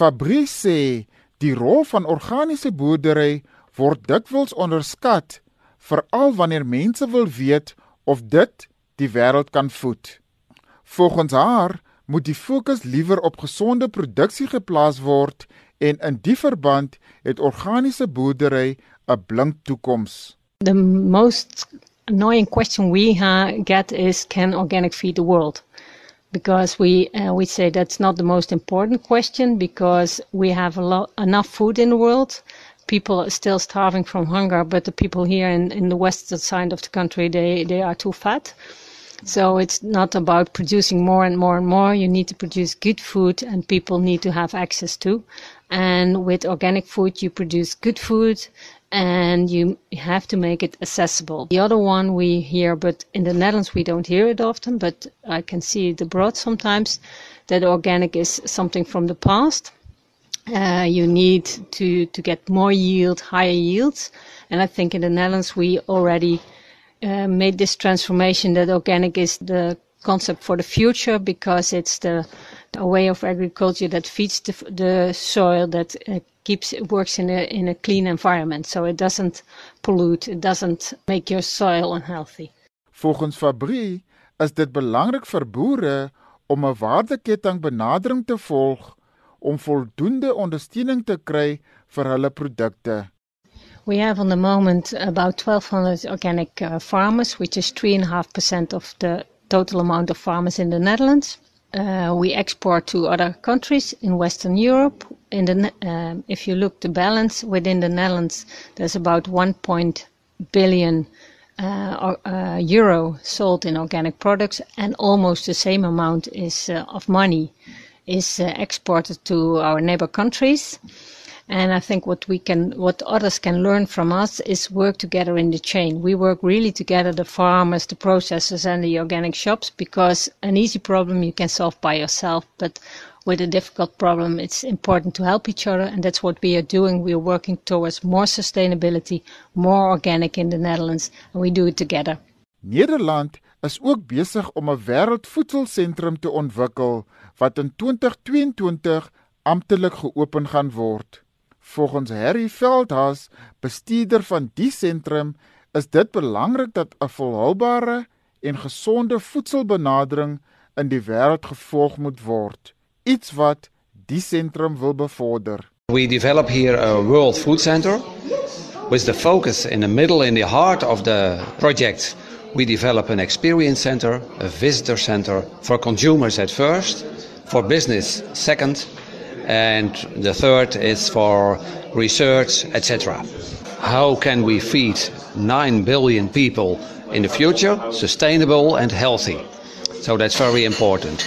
Fabrice sê die rol van organiese boerdery word dikwels onderskat, veral wanneer mense wil weet of dit die wêreld kan voed. Volgens haar moet die fokus liewer op gesonde produksie geplaas word en in die verband het organiese boerdery 'n blink toekoms. The most annoying question we get is can organic feed the world? Because we uh, we say that's not the most important question because we have a lot enough food in the world. People are still starving from hunger, but the people here in, in the western side of the country they, they are too fat. So it's not about producing more and more and more. You need to produce good food and people need to have access to. And with organic food, you produce good food and you have to make it accessible. The other one we hear, but in the Netherlands we don't hear it often, but I can see it abroad sometimes, that organic is something from the past. Uh, you need to, to get more yield, higher yields. And I think in the Netherlands we already uh, made this transformation that organic is the concept for the future because it's the, a way of agriculture that feeds the, the soil, that uh, keeps works in a in a clean environment, so it doesn't pollute, it doesn't make your soil unhealthy. Volgens Fabrie is dit belangrik vir boere om 'n waardeketting benadering te volg om voldoende ondersteuning te kry vir hulle produkte. We have on the moment about 1200 organic uh, farmers, which is 3.5% of the total amount of farmers in the Netherlands. Uh, we export to other countries in Western Europe. In the, uh, if you look the balance within the Netherlands, there's about 1. billion uh, uh, euro sold in organic products, and almost the same amount is uh, of money is uh, exported to our neighbor countries. And I think what we can, what others can learn from us is work together in the chain. We work really together, the farmers, the processors and the organic shops, because an easy problem you can solve by yourself. But with a difficult problem, it's important to help each other. And that's what we are doing. We are working towards more sustainability, more organic in the Netherlands, and we do it together. Nederland is ook besig om 'n wêreldvoedselsentrum te ontwikkel wat in 2022 amptelik geopen gaan word. Volgens Harry Veldhaas, bestuurder van die sentrum, is dit belangrik dat 'n volhoubare en gesonde voedselbenadering in die wêreld gevolg moet word, iets wat die sentrum wil bevorder. We develop here a World Food Center with the focus in the middle in the heart of the project. We develop an experience center, a visitor center for consumers at first, for business second, and the third is for research, etc. How can we feed 9 billion people in the future, sustainable and healthy? So that's very important.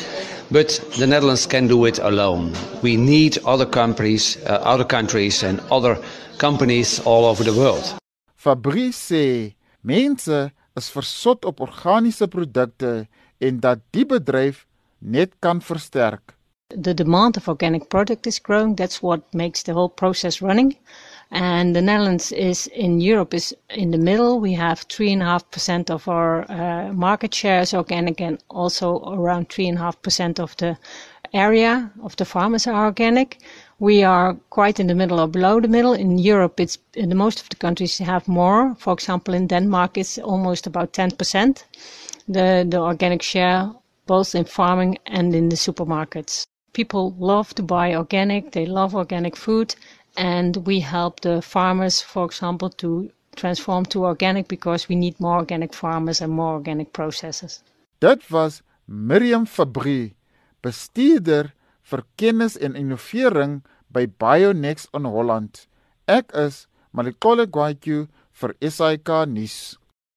But the Netherlands can do it alone. We need other countries, uh, other countries and other companies all over the world. Fabrice mense is versot op organiese produkte en dat die bedryf net kan versterk. The demand of organic product is growing. That's what makes the whole process running. And the Netherlands is in Europe is in the middle. We have three and a half percent of our uh, market share is organic, and also around three and a half percent of the area of the farmers are organic. We are quite in the middle or below the middle. In Europe, it's in the most of the countries have more. For example, in Denmark, it's almost about ten percent. The the organic share both in farming and in the supermarkets people love to buy organic, they love organic food, and we help the farmers, for example, to transform to organic because we need more organic farmers and more organic processes. Dit was Miriam Fabrie, bestuurder vir kennis en innovering by Bionex in Holland. Ek is Malikole Gwatyu vir SAK nuus.